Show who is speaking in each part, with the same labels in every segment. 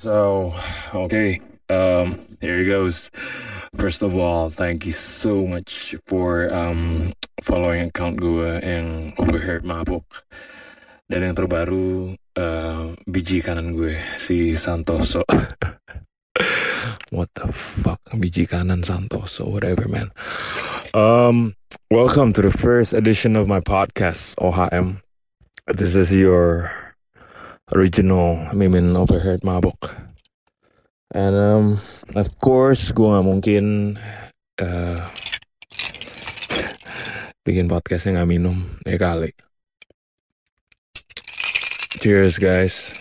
Speaker 1: So, okay, um, here it goes. First of all, thank you so much for um, following account gue yang Overheard Mabuk. Dan yang terbaru, uh, biji kanan gue, si Santoso. What the fuck, biji kanan Santoso, whatever man. Um, welcome to the first edition of my podcast, OHM. This is your original Mimin Overheard Mabuk. And um, of course, gue gak mungkin uh, bikin podcastnya gak minum ya kali. Cheers guys.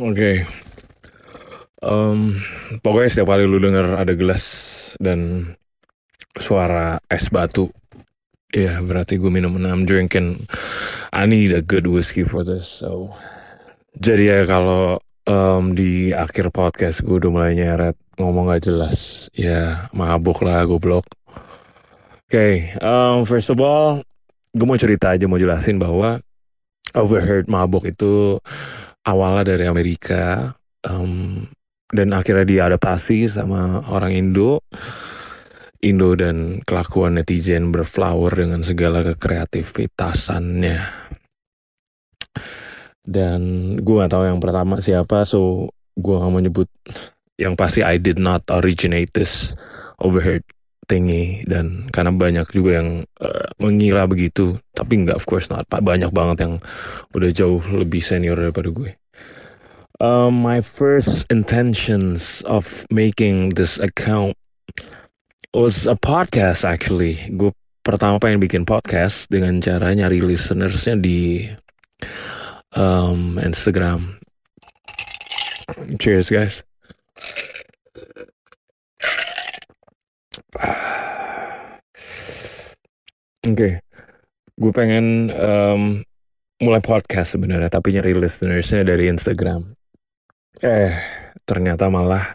Speaker 1: Oke. Okay. Um, pokoknya setiap kali lu denger ada gelas dan suara es batu, ya berarti gue minum. I'm drinking. I need a good whiskey for this. So, jadi ya kalau um, di akhir podcast gue udah mulai nyeret ngomong gak jelas, ya mabuk lah goblok. Oke, okay, um, first of all, gue mau cerita aja mau jelasin bahwa Overheard Mabuk itu awalnya dari Amerika um, dan akhirnya diadaptasi sama orang Indo. Indo dan kelakuan netizen berflower dengan segala kekreativitasannya. Dan gue gak tahu yang pertama siapa, so gue gak mau nyebut. Yang pasti I did not originate this overheard thingy dan karena banyak juga yang uh, mengira begitu tapi nggak of course not banyak banget yang udah jauh lebih senior daripada gue um, my first intentions of making this account was a podcast actually gue pertama pengen bikin podcast dengan cara nyari listenersnya di um, Instagram cheers guys Oke, okay. gue pengen um, mulai podcast sebenarnya, tapi nyari listenersnya dari Instagram. Eh, ternyata malah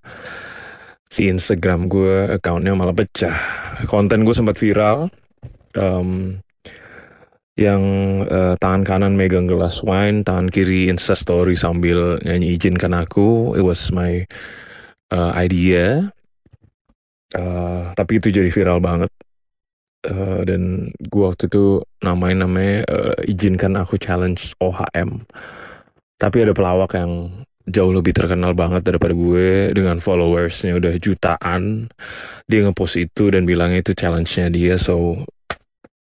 Speaker 1: si Instagram gue accountnya malah pecah. Konten gue sempat viral. Um, yang uh, tangan kanan megang gelas wine, tangan kiri insta story sambil nyanyi izinkan aku. It was my uh, idea. Uh, tapi itu jadi viral banget uh, dan gue waktu itu namain namanya uh, izinkan aku challenge OHM tapi ada pelawak yang jauh lebih terkenal banget daripada gue dengan followersnya udah jutaan dia ngepost itu dan bilangnya itu challenge-nya dia so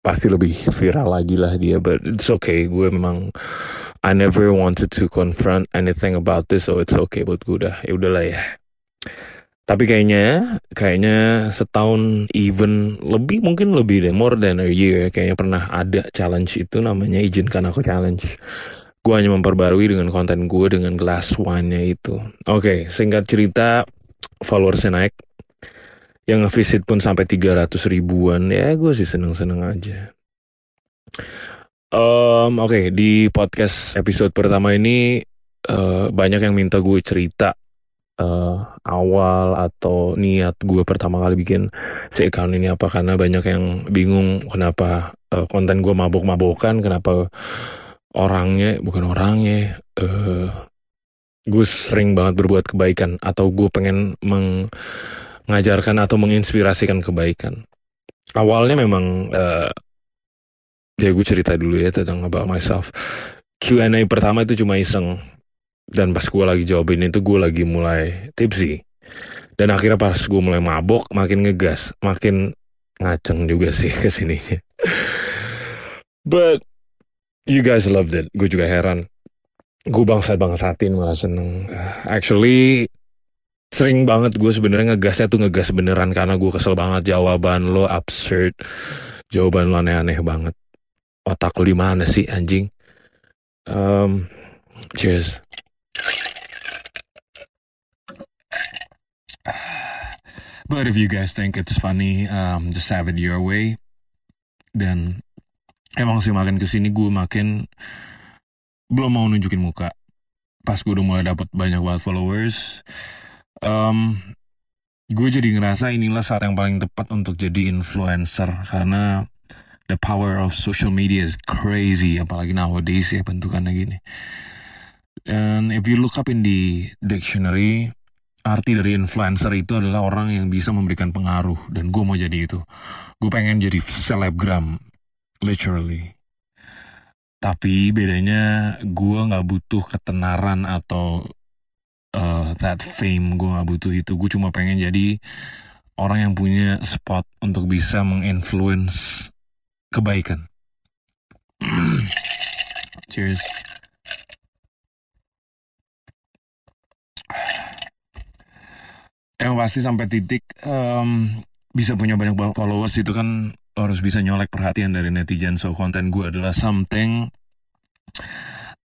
Speaker 1: pasti lebih viral lagi lah dia but it's okay gue memang I never wanted to confront anything about this so it's okay buat gue udah ya udahlah ya tapi kayaknya, kayaknya setahun even lebih mungkin lebih deh, more than a year. Kayaknya pernah ada challenge itu namanya izinkan aku challenge. Gue hanya memperbarui dengan konten gue dengan glass wine-nya itu. Oke, okay, singkat cerita, followersnya naik. Yang nge-visit pun sampai 300 ribuan. Ya gue sih seneng-seneng aja. Um, Oke, okay, di podcast episode pertama ini uh, banyak yang minta gue cerita uh, awal atau niat gue pertama kali bikin si account ini apa karena banyak yang bingung kenapa uh, konten gue mabok-mabokan kenapa orangnya bukan orangnya uh, gue sering banget berbuat kebaikan atau gue pengen mengajarkan atau menginspirasikan kebaikan. Awalnya memang uh, ya gue cerita dulu ya tentang about myself. Q&A pertama itu cuma iseng. Dan pas gue lagi jawabin itu gue lagi mulai tipsy dan akhirnya pas gue mulai mabok makin ngegas makin ngaceng juga sih ke sini but you guys loved it. Gue juga heran. Gue bangsat bangsatin malah seneng. Actually sering banget gue sebenarnya ngegasnya tuh ngegas beneran karena gue kesel banget jawaban lo absurd. Jawaban lo aneh-aneh banget. Otak lo di mana sih anjing? Um, cheers. But if you guys think it's funny, um, just have it your way. Dan emang sih makin ke sini gue makin belum mau nunjukin muka. Pas gue udah mulai dapat banyak banget followers, um, gue jadi ngerasa inilah saat yang paling tepat untuk jadi influencer. Karena the power of social media is crazy apalagi nowadays ya bentukannya gini. And if you look up in the dictionary arti dari influencer itu adalah orang yang bisa memberikan pengaruh. Dan gue mau jadi itu. Gue pengen jadi selebgram literally tapi bedanya gue nggak butuh ketenaran atau uh, that fame gue nggak butuh itu gue cuma pengen jadi orang yang punya spot untuk bisa menginfluence kebaikan. Cheers. Yang pasti sampai titik um, bisa punya banyak followers itu kan harus bisa nyolek perhatian dari netizen. So konten gue adalah something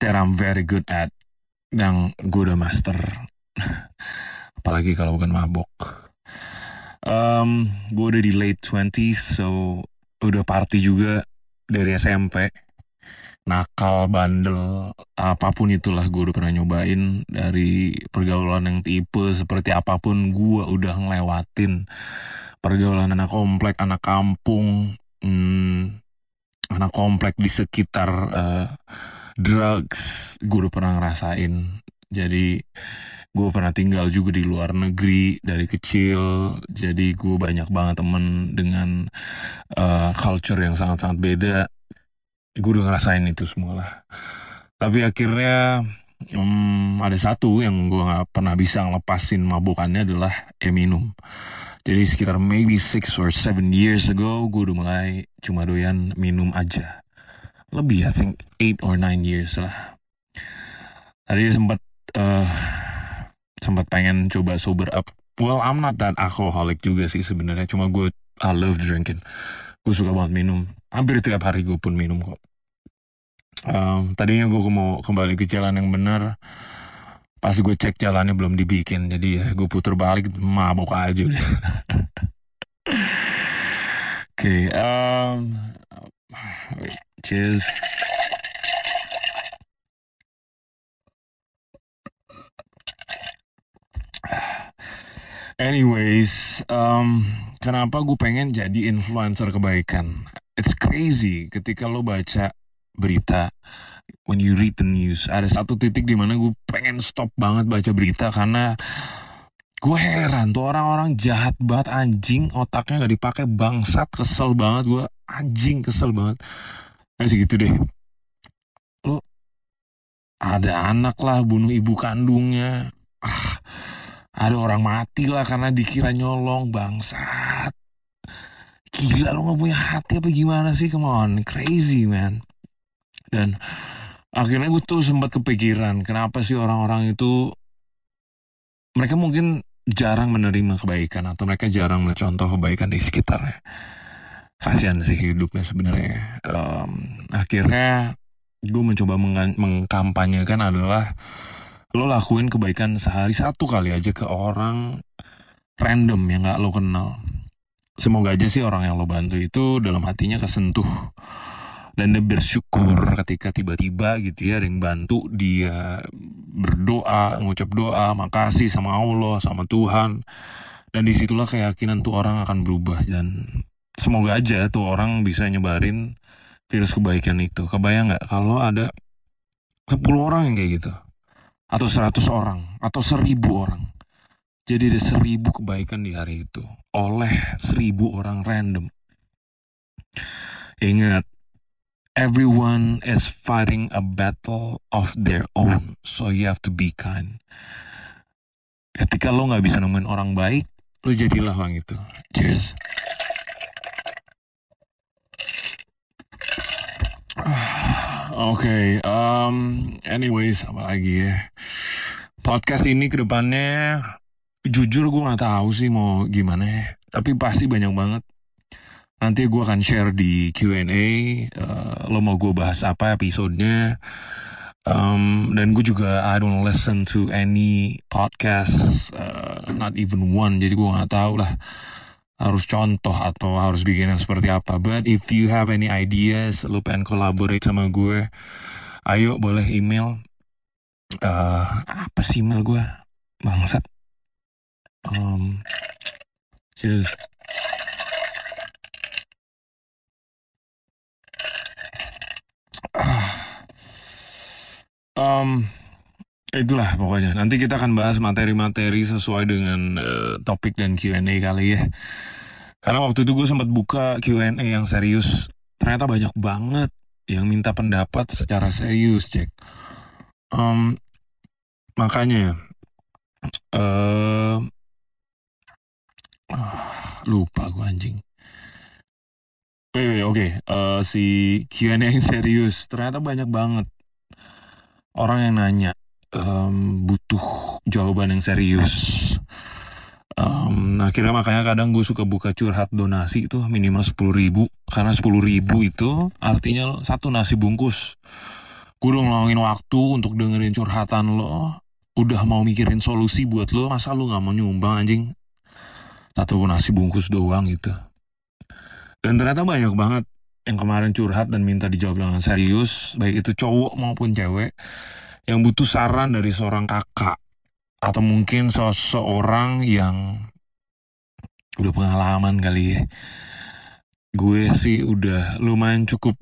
Speaker 1: that I'm very good at. Yang gue udah master. Apalagi kalau bukan mabok. Um, gue udah di late 20s, so udah party juga dari SMP nakal bandel apa pun itulah gue udah pernah nyobain dari pergaulan yang tipe seperti apa pun gue udah ngelewatin pergaulan anak komplek anak kampung hmm, anak komplek di sekitar uh, drugs gue udah pernah ngerasain. Jadi gue pernah tinggal juga di luar negeri dari kecil. Jadi gue banyak banget temen dengan uh, culture yang sangat-sangat beda. Gue udah ngerasain itu semua lah tapi akhirnya um, ada satu yang gue gak pernah bisa ngelepasin mabukannya adalah ya minum jadi sekitar maybe six or seven years ago gue udah mulai cuma doyan minum aja lebih I think eight or nine years lah tadi sempat uh, sempat pengen coba sober up. Well, I'm not that alcoholic juga sih sebenarnya. Cuma gue I love drinking. Gue suka banget minum. Hampir tiap hari gue pun minum kok. Um, tadinya gue mau kembali ke jalan yang benar. Pas gue cek jalannya belum dibikin. Jadi ya gue puter balik mabok aja udah. Oke, okay, um, cheers. Anyways, um, kenapa gue pengen jadi influencer kebaikan? It's crazy ketika lo baca berita, when you read the news, ada satu titik di mana gue pengen stop banget baca berita karena gue heran tuh orang-orang jahat banget anjing otaknya gak dipakai bangsat kesel banget gue anjing kesel banget. Masih gitu deh. Lo ada anak lah bunuh ibu kandungnya. Ah ada orang mati lah karena dikira nyolong bangsat. Gila lo gak punya hati apa gimana sih? Come on crazy man. Dan akhirnya gue tuh sempat kepikiran kenapa sih orang-orang itu mereka mungkin jarang menerima kebaikan atau mereka jarang melihat contoh kebaikan di sekitarnya. Kasihan sih hidupnya sebenarnya. Um, akhirnya gue mencoba mengkampanyekan adalah lo lakuin kebaikan sehari satu kali aja ke orang random yang gak lo kenal. Semoga aja sih orang yang lo bantu itu dalam hatinya kesentuh dan dia bersyukur ketika tiba-tiba gitu ya ada yang bantu dia berdoa ngucap doa makasih sama Allah sama Tuhan. Dan di situlah keyakinan tuh orang akan berubah. Dan semoga aja tuh orang bisa nyebarin virus kebaikan itu. Kebayang nggak kalau ada 10 orang yang kayak gitu? Atau seratus orang? Atau seribu orang. Jadi ada seribu kebaikan di hari itu. Oleh seribu orang random. Ingat, everyone is fighting a battle of their own, so you have to be kind. Ketika lo nggak bisa nemuin orang baik, lo jadilah orang itu. Cheers. Oke, okay, um, anyways, apa lagi ya? Podcast ini ke depannya, jujur gue nggak tahu sih mau gimana ya. Tapi pasti banyak banget. Nanti gue akan share di Q&A. Uh, lo mau gue bahas apa episodenya? Um, dan gue juga I don't listen to any podcast, uh, not even one. Jadi gue nggak tahu lah harus contoh atau harus bikin yang seperti apa. But if you have any ideas, lu pengen collaborate sama gue, ayo boleh email. Uh, apa sih email gue? Bangsat. Um, cheers. um, itulah pokoknya. Nanti kita akan bahas materi-materi sesuai dengan uh, topik dan Q&A kali ya. Karena waktu itu gue sempat buka Q&A yang serius, ternyata banyak banget yang minta pendapat secara serius, cek. Um, makanya, uh, lupa gue anjing. Oke, oke. Uh, si Q&A yang serius, ternyata banyak banget orang yang nanya um, butuh jawaban yang serius. Um, akhirnya makanya kadang gue suka buka curhat donasi itu minimal sepuluh ribu karena sepuluh ribu itu artinya satu nasi bungkus. Gue udah ngeluangin waktu untuk dengerin curhatan lo, udah mau mikirin solusi buat lo, masa lo nggak mau nyumbang anjing? Satu nasi bungkus doang gitu. Dan ternyata banyak banget yang kemarin curhat dan minta dijawab dengan serius, baik itu cowok maupun cewek yang butuh saran dari seorang kakak atau mungkin seseorang yang udah pengalaman kali ya. Gue sih udah lumayan cukup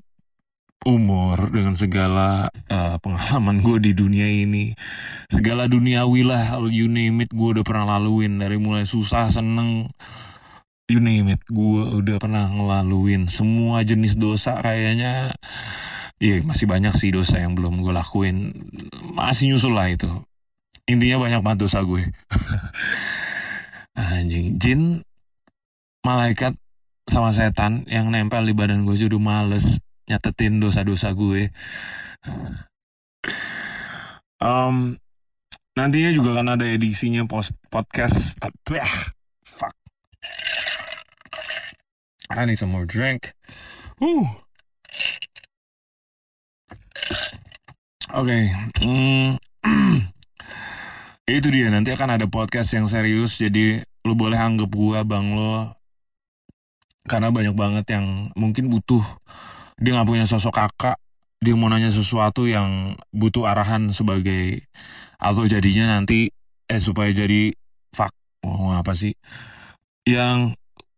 Speaker 1: umur dengan segala uh, pengalaman gue di dunia ini. Segala duniawi lah you name it gue udah pernah laluin. Dari mulai susah seneng you name it gue udah pernah ngelaluin semua jenis dosa kayaknya. Iya masih banyak sih dosa yang belum gue lakuin. Masih nyusul lah itu. Intinya banyak banget dosa gue. Anjing. Jin Malaikat Sama setan Yang nempel di badan gue udah males Nyatetin dosa-dosa gue. Um, Nantinya juga kan ada edisinya post podcast. Bah, Fuck I need some more drink. Uh Oke, okay. hmm, itu dia nanti akan ada podcast yang serius jadi lo boleh anggap gua bang lo. Karena banyak banget yang mungkin butuh. Dia nggak punya sosok kakak. Dia mau nanya sesuatu yang butuh arahan sebagai atau jadinya nanti eh supaya jadi fuck. Oh apa sih? Yang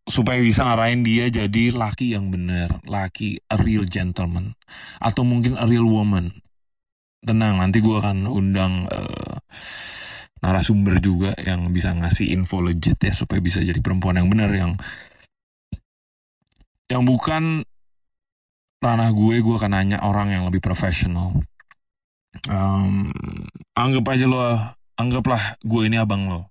Speaker 1: supaya bisa ngarahin dia jadi laki yang benar laki a real gentleman atau mungkin a real woman. Tenang nanti gue akan undang uh, narasumber juga yang bisa ngasih info legit ya supaya bisa jadi perempuan yang benar yang yang bukan ranah gue gue akan nanya orang yang lebih profesional. Um, anggap aja lo anggaplah gue ini abang lo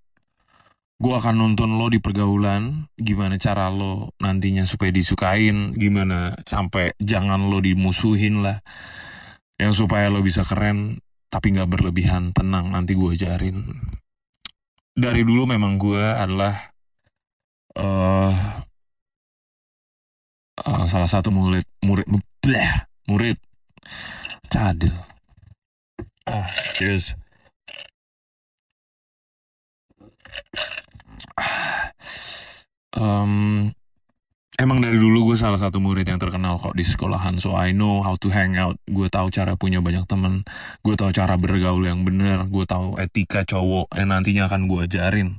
Speaker 1: gue akan nonton lo di pergaulan. Gimana cara lo nantinya supaya disukain? Gimana sampai jangan lo dimusuhin lah. Yang supaya lo bisa keren tapi nggak berlebihan. Tenang nanti gue ajarin. Dari dulu memang gue adalah uh, uh, salah satu murid murid bleh, murid. Cadil ah cheers um, Emang dari dulu gue salah satu murid yang terkenal kok di sekolahan So I know how to hang out Gue tahu cara punya banyak temen Gue tahu cara bergaul yang bener Gue tahu etika cowok yang nantinya akan gue ajarin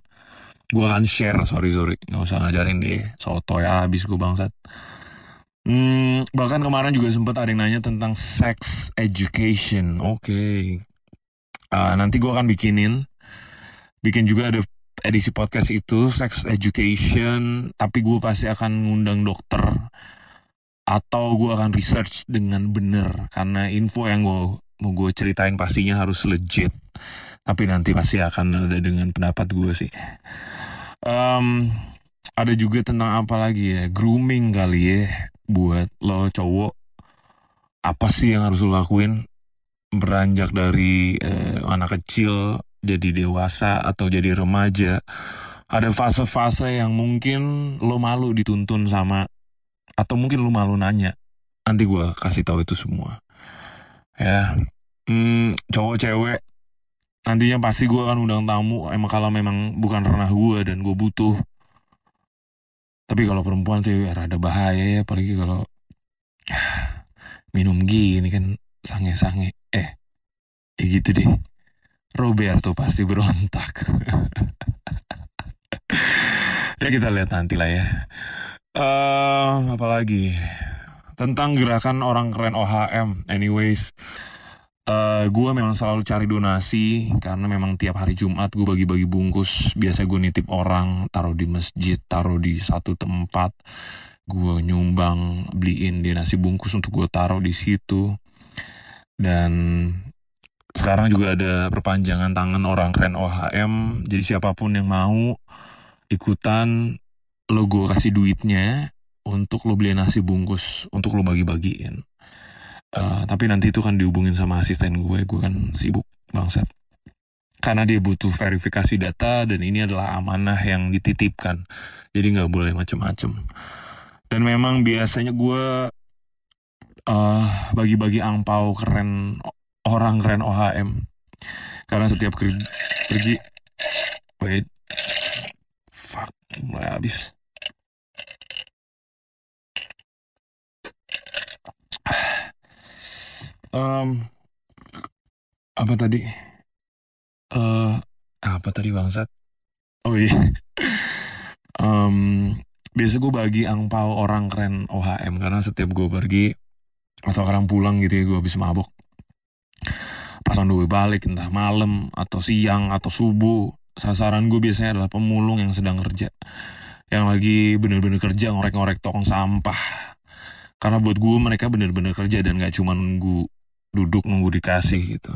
Speaker 1: Gue akan share Sorry sorry Gak usah ngajarin deh Soto ya habis gue bangsat Hmm, bahkan kemarin juga sempat ada yang nanya tentang sex education. Oke. Okay. Uh, nanti gue akan bikinin. Bikin juga ada edisi podcast itu sex education tapi gue pasti akan ngundang dokter. Atau gue akan research dengan bener karena info yang gue mau gue ceritain pastinya harus legit. Tapi nanti pasti akan ada dengan pendapat gue sih. Um, ada juga tentang apa lagi ya? Grooming kali ya buat lo cowok. Apa sih yang harus lo lakuin? Beranjak dari eh, anak kecil jadi dewasa atau jadi remaja ada fase-fase yang mungkin lo malu dituntun sama atau mungkin lo malu nanya nanti gue kasih tahu itu semua. Ya hmm, cowok cewek nantinya pasti gue akan undang tamu emang kalau memang bukan ranah gue dan gue butuh. Tapi kalau perempuan sih rada bahaya ya apalagi kalau minum gini kan sange-sange. Eh ya gitu deh Roberto pasti berontak. ya kita lihat nanti lah ya. Uh, apalagi tentang gerakan orang keren OHM. Anyways, uh, gue memang selalu cari donasi karena memang tiap hari Jumat gue bagi-bagi bungkus biasa gue nitip orang taruh di masjid taruh di satu tempat gue nyumbang beliin dia nasi bungkus untuk gue taruh di situ dan sekarang juga ada perpanjangan tangan orang keren OHM jadi siapa pun yang mau ikutan lo gue kasih duitnya untuk lo beli nasi bungkus untuk lo bagi-bagiin. Uh, tapi nanti itu kan dihubungin sama asisten gue gue kan sibuk bangsat. Karena dia butuh verifikasi data dan ini adalah amanah yang dititipkan. Jadi nggak boleh macem-macem. Dan memang biasanya gue uh, bagi-bagi angpau keren orang keren OHM karena setiap pergi wait fuck mulai habis. Um, apa tadi? Uh, apa tadi bangsat? Oh iya. Um, biasa gue bagi angpau orang keren OHM karena setiap gue pergi atau sekarang pulang gitu ya gue habis mabuk pas on gue balik entah malam atau siang atau subuh sasaran gue biasanya adalah pemulung yang sedang kerja. Yang lagi bener-bener kerja ngorek-ngorek tong sampah. Karena buat gue mereka bener-bener kerja dan gak cuma nunggu duduk nunggu dikasih gitu.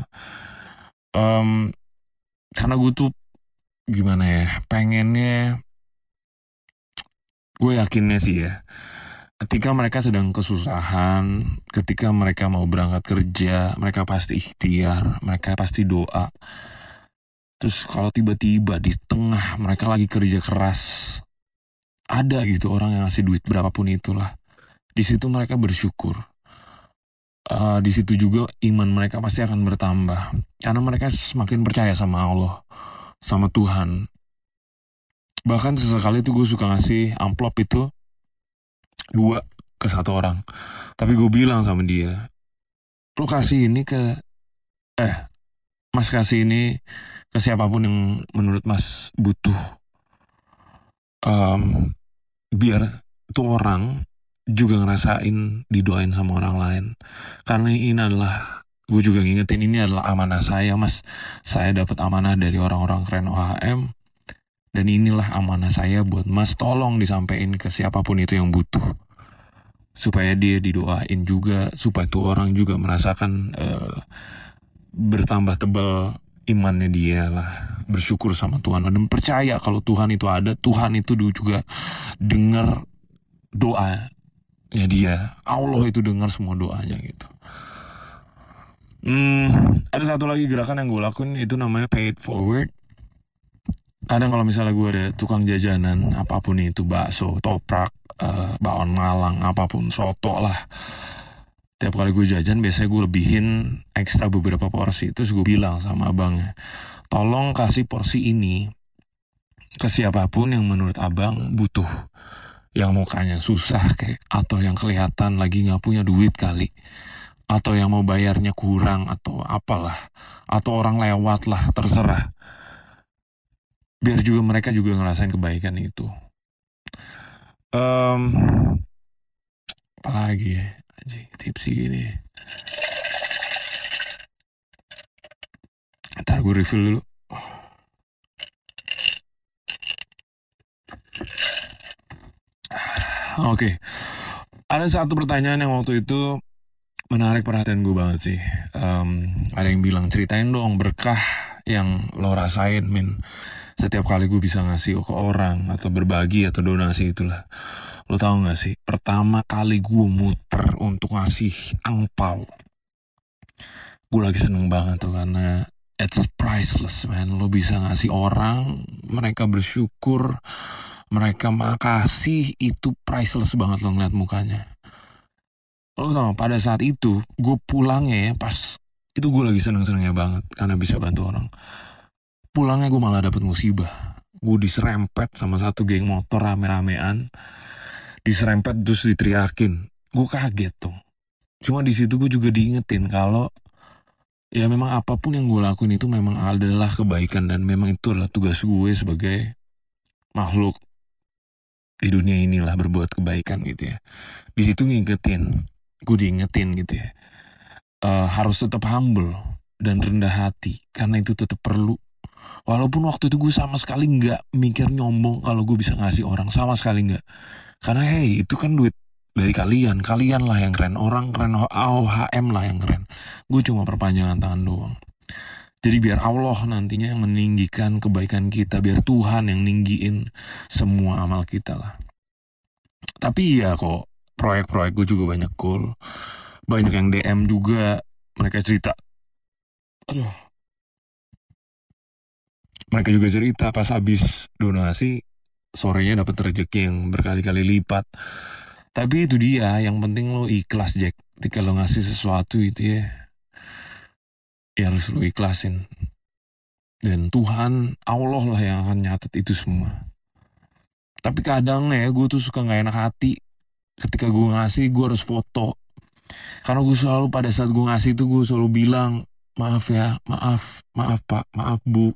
Speaker 1: Um, karena gue tuh gimana ya pengennya gue yakinnya sih ya ketika mereka sedang kesusahan, ketika mereka mau berangkat kerja, mereka pasti ikhtiar, mereka pasti doa. Terus kalau tiba-tiba di tengah mereka lagi kerja keras, ada gitu orang yang ngasih duit berapapun itulah. Di situ mereka bersyukur. Uh, di situ juga iman mereka pasti akan bertambah karena mereka semakin percaya sama Allah, sama Tuhan. Bahkan sesekali itu gue suka ngasih amplop itu dua ke satu orang. Tapi gue bilang sama dia lu kasih ini ke eh mas kasih ini ke siapa pun yang menurut mas butuh. Um, biar tuh orang juga ngerasain didoain sama orang lain. Karena ini adalah gue juga ngingetin ini adalah amanah saya mas. Saya dapat amanah dari orang-orang keren OHM dan inilah amanah saya buat mas tolong disampaikan ke siapa pun itu yang butuh. Supaya dia didoain juga, supaya tuh orang juga merasakan uh, bertambah tebal imannya dia lah. Bersyukur sama Tuhan dan percaya kalau Tuhan itu ada, Tuhan itu juga dengar doa ya dia. Allah itu dengar semua doanya gitu. Hmm, ada satu lagi gerakan yang gue lakuin itu namanya pay it forward kadang kalau misalnya gue ada tukang jajanan apa pun itu bakso toprak uh, bakwan malang apa pun soto lah. Tiap kali gue jajan biasanya gue lebihin ekstra beberapa porsi. Terus gue bilang sama abangnya tolong kasih porsi ini ke siapa pun yang menurut abang butuh. Yang mukanya susah kayak atau yang kelihatan lagi nggak punya duit kali. Atau yang mau bayarnya kurang atau apalah. Atau orang lewat lah terserah biar juga mereka juga ngerasain kebaikan itu um, apalagi ya tipsi gini ntar gue refill dulu Oke, okay. ada satu pertanyaan yang waktu itu menarik perhatian gue banget sih. Um, ada yang bilang ceritain dong berkah yang lo rasain, min setiap kali gue bisa ngasih ke orang atau berbagi atau donasi itulah. Lo tau gak sih? Pertama kali gue muter untuk ngasih angpau. Gue lagi seneng banget tuh karena it's priceless man. Lo bisa ngasih orang mereka bersyukur mereka makasih itu priceless banget lo ngeliat mukanya. Lo tau pada saat itu gue pulangnya ya pas itu gue lagi seneng-senengnya banget karena bisa bantu orang Pulangnya gue malah dapet musibah. Gue diserempet sama satu geng motor rame-ramean. Diserempet terus diteriakin. Gue kaget tuh. Cuma di situ gue juga diingetin kalau ya memang apa pun yang gue lakuin itu memang adalah kebaikan dan memang itu adalah tugas gue sebagai makhluk di dunia inilah berbuat kebaikan gitu ya. Di situ ngingetin, gue diingetin gitu ya. uh, harus tetap humble dan rendah hati karena itu tetap perlu walaupun waktu itu gue sama sekali nggak mikir nyombong kalau gue bisa ngasih orang sama sekali nggak. Karena hey itu kan duit dari kalian kalian lah yang keren orang keren OHM lah yang keren. Gue cuma perpanjangan tangan doang. Jadi biar Allah nantinya yang meninggikan kebaikan kita biar Tuhan yang ninggiin semua amal kita lah. Tapi ya kok proyek-proyek gue juga banyak cool banyak yang DM juga mereka cerita. Aduh mereka juga cerita pas habis donasi sorenya dapat rezeki yang berkali-kali lipat. Tapi itu dia yang penting lo ikhlas Jack. Ketika lo ngasih sesuatu itu ya ya harus lo ikhlasin. Dan Tuhan Allah lah yang akan nyatet itu semua. Tapi kadang ya gue tuh suka nggak enak hati. Ketika gue ngasih gue harus foto. Karena gue selalu pada saat gue ngasih itu gue selalu bilang maaf ya maaf maaf pak maaf bu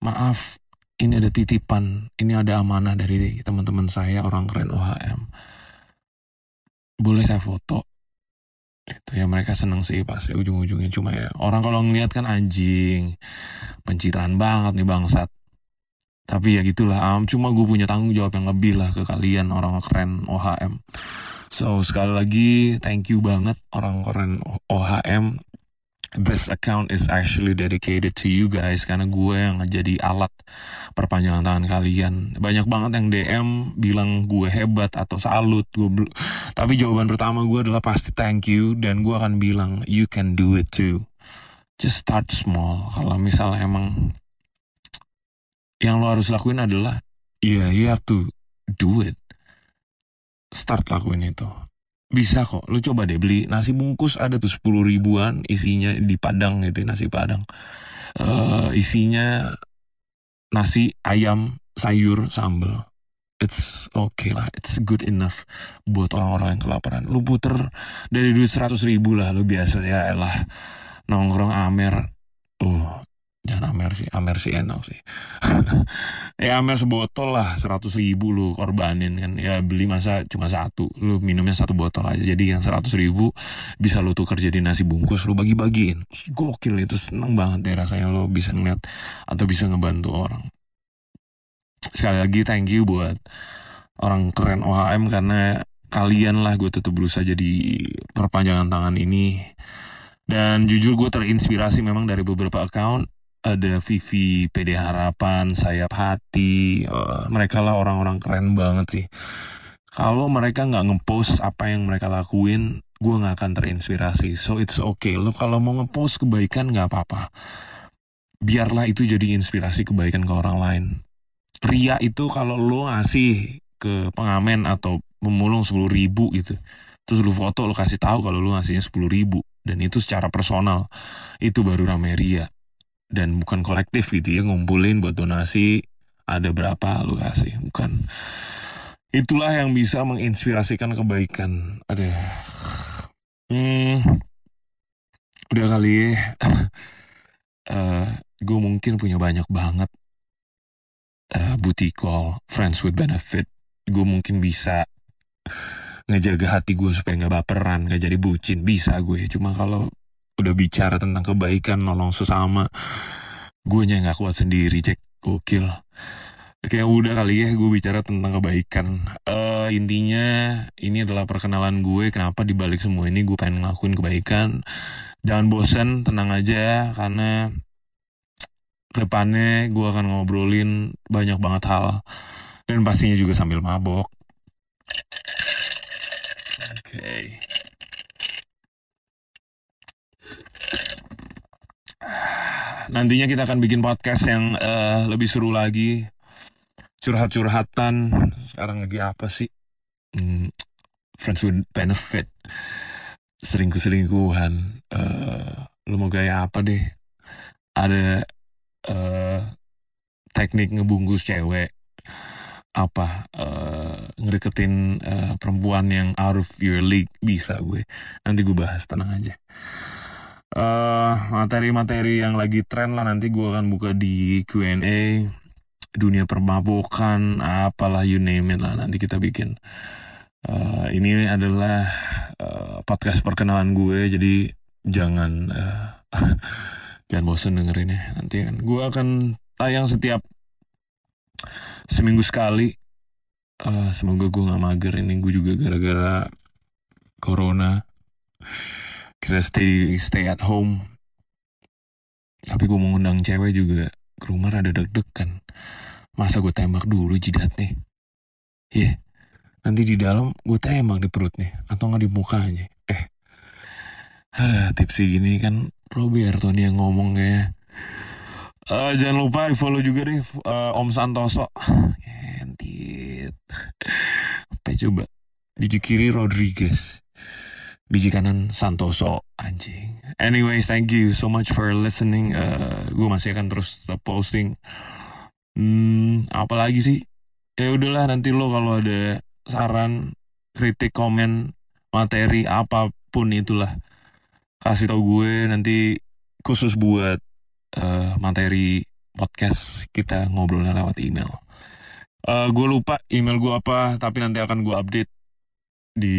Speaker 1: maaf ini ada titipan. Ini ada amanah dari teman-teman saya orang keren OHM boleh saya foto? Itu ya mereka seneng sih pasti ujung-ujungnya. Cuma ya orang kalau ngeliat kan anjing pencitraan banget nih bangsat. Tapi ya gitulah um, cuma gue punya tanggung jawab yang lebih lah ke kalian orang keren OHM so sekali lagi thank you banget orang keren OHM this account is actually dedicated to you guys karena gue yang jadi alat perpanjangan tangan kalian. Banyak banget yang DM bilang gue hebat atau salut gue tapi jawaban pertama gue adalah pasti thank you dan gue akan bilang you can do it too. Just start small. Kalau misalnya emang yang lo harus lakuin adalah yeah you have to do it. Start lakuin itu bisa kok, lu coba deh beli nasi bungkus ada tuh 10 ribuan isinya di Padang gitu nasi Padang. Uh, isinya nasi ayam sayur sambal. It's okay lah, it's good enough buat orang-orang yang kelaparan. Lu puter dari duit 100 ribu lah, lu biasa ya lah nongkrong Amer. Oh, Jangan Amer sih, Amer sih enak sih. ya Amer sebotol lah, seratus ribu lu korbanin kan. Ya beli masa cuma satu, lu minumnya satu botol aja. Jadi yang seratus ribu bisa lu tuker jadi nasi bungkus, lu bagi-bagiin. Gokil itu, seneng banget ya rasanya lu bisa ngeliat atau bisa ngebantu orang. Sekali lagi thank you buat orang keren OHM karena kalian lah gue tetap berusaha jadi perpanjangan tangan ini. Dan jujur gue terinspirasi memang dari beberapa account ada Vivi PD Harapan, Sayap Hati, uh, mereka lah orang-orang keren banget sih. Kalau mereka nggak ngepost apa yang mereka lakuin, gue nggak akan terinspirasi. So it's okay. Lo kalau mau ngepost kebaikan nggak apa-apa. Biarlah itu jadi inspirasi kebaikan ke orang lain. Ria itu kalau lo ngasih ke pengamen atau pemulung sepuluh ribu gitu. Terus lo foto lo kasih tahu kalau lo ngasihnya sepuluh ribu. Dan itu secara personal. Itu baru rame ria dan bukan kolektif gitu ya ngumpulin buat donasi ada berapa lu kasih. Bukan. Itulah yang bisa menginspirasikan kebaikan. Ada. Hmm, udah kali ya. Uh, eh, gue mungkin punya banyak banget uh, booty call friends with benefit. Gue mungkin bisa ngejaga hati gue supaya nggak baperan nggak jadi bucin. Bisa gue cuma kalau udah bicara tentang kebaikan nolong sesama. Gue nya nggak kuat sendiri cek gokil. Oke udah kali ya gue bicara tentang kebaikan. Uh, Intinya ini adalah perkenalan gue Kenapa dibalik semua ini gue pengen ngelakuin kebaikan. Jangan bosen tenang aja Karena Ke depannya gue akan ngobrolin banyak banget hal. Dan pastinya juga sambil mabok. Oke. okay. Nantinya kita akan bikin podcast yang uh, lebih seru lagi. Curhat-curhatan. Sekarang lagi apa sih? Hmm, friends with benefit. Selingkuh-selingkuhan. Uh, lu mau gaya apa deh? Ada uh, teknik ngebungkus cewek. Apa uh, ngedeketin uh, perempuan yang out of your league. Bisa gue. Nanti gue bahas tenang aja. Eh, materi-materi uh, yang lagi tren lah. Nanti gue akan buka di Q&A dunia permabukan apalah you name it lah. Nanti kita bikin. Uh, ini adalah uh, podcast perkenalan gue. Jadi jangan uh, jangan bosan dengerin ya. Nanti kan gue akan tayang setiap seminggu sekali. Uh, semoga gue nggak mager. Ini gue juga gara-gara corona kita stay stay at home. Tapi gue mau ngundang cewek juga. Ke rumah ada deg-degan masa gue tembak dulu jidatnya iya. Yeah. nanti di dalam gue tembak di perutnya atau nggak di mukanya eh. Ada tipsi gini kan Roberto nih yang ngomong kayak uh, jangan lupa di follow juga deh uh, Om Santoso. Kentit apa coba biji kiri Rodriguez biji kanan Santoso anjing. Anyways thank you so much for listening. Uh, gue masih akan terus posting. Hmm, apalagi sih? Ya udahlah nanti lo kalau ada saran kritik komen materi apa pun itulah kasih tau gue. Nanti khusus buat uh, materi podcast kita ngobrolnya lewat email. Uh, gue lupa email gue apa, tapi nanti akan gue update di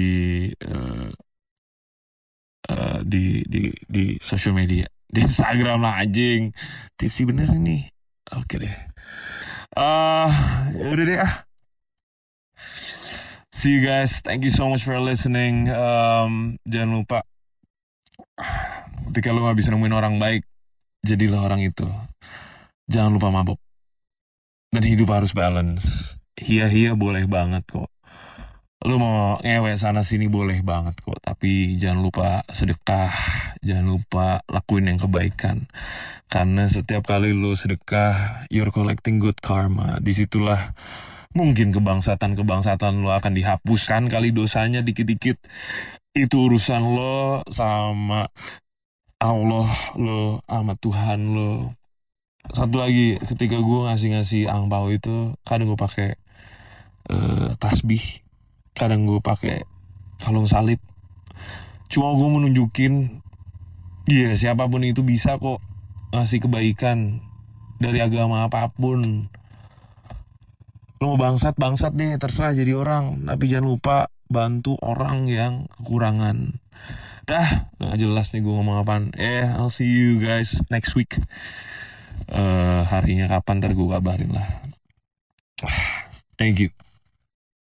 Speaker 1: uh, uh, di di di social media, di Instagram lah anjing. Tipsi bener nih. Oke deh. Uh, udah deh ah. See you guys. Thank you so much for listening. Um, jangan lupa ketika lo gak bisa nemuin orang baik jadilah orang itu jangan lupa mabuk dan hidup harus balance hia-hia boleh banget kok lu mau ngewek sana sini boleh banget kok tapi jangan lupa sedekah. Jangan lupa lakuin yang kebaikan. Karena setiap kali lu sedekah you're collecting good karma. Di situlah mungkin kebangsatan kebangsatan lo akan dihapuskan kali dosanya dikit-dikit. Itu urusan lo sama Allah lo sama Tuhan lo. Satu lagi ketika gue ngasih-ngasih angpau itu kadang gue pakai uh, tasbih kadang gue pakai kalung salib. Cuma gue menunjukin iya siapa pun itu bisa kok ngasih kebaikan dari agama apa pun. Lo mau bangsat bangsat deh terserah jadi orang. Tapi jangan lupa bantu orang yang kekurangan. Dah nggak jelas nih gue ngomong apaan. Eh I'll see you guys next week. Uh, harinya kapan ntar gue kabarin lah. Thank you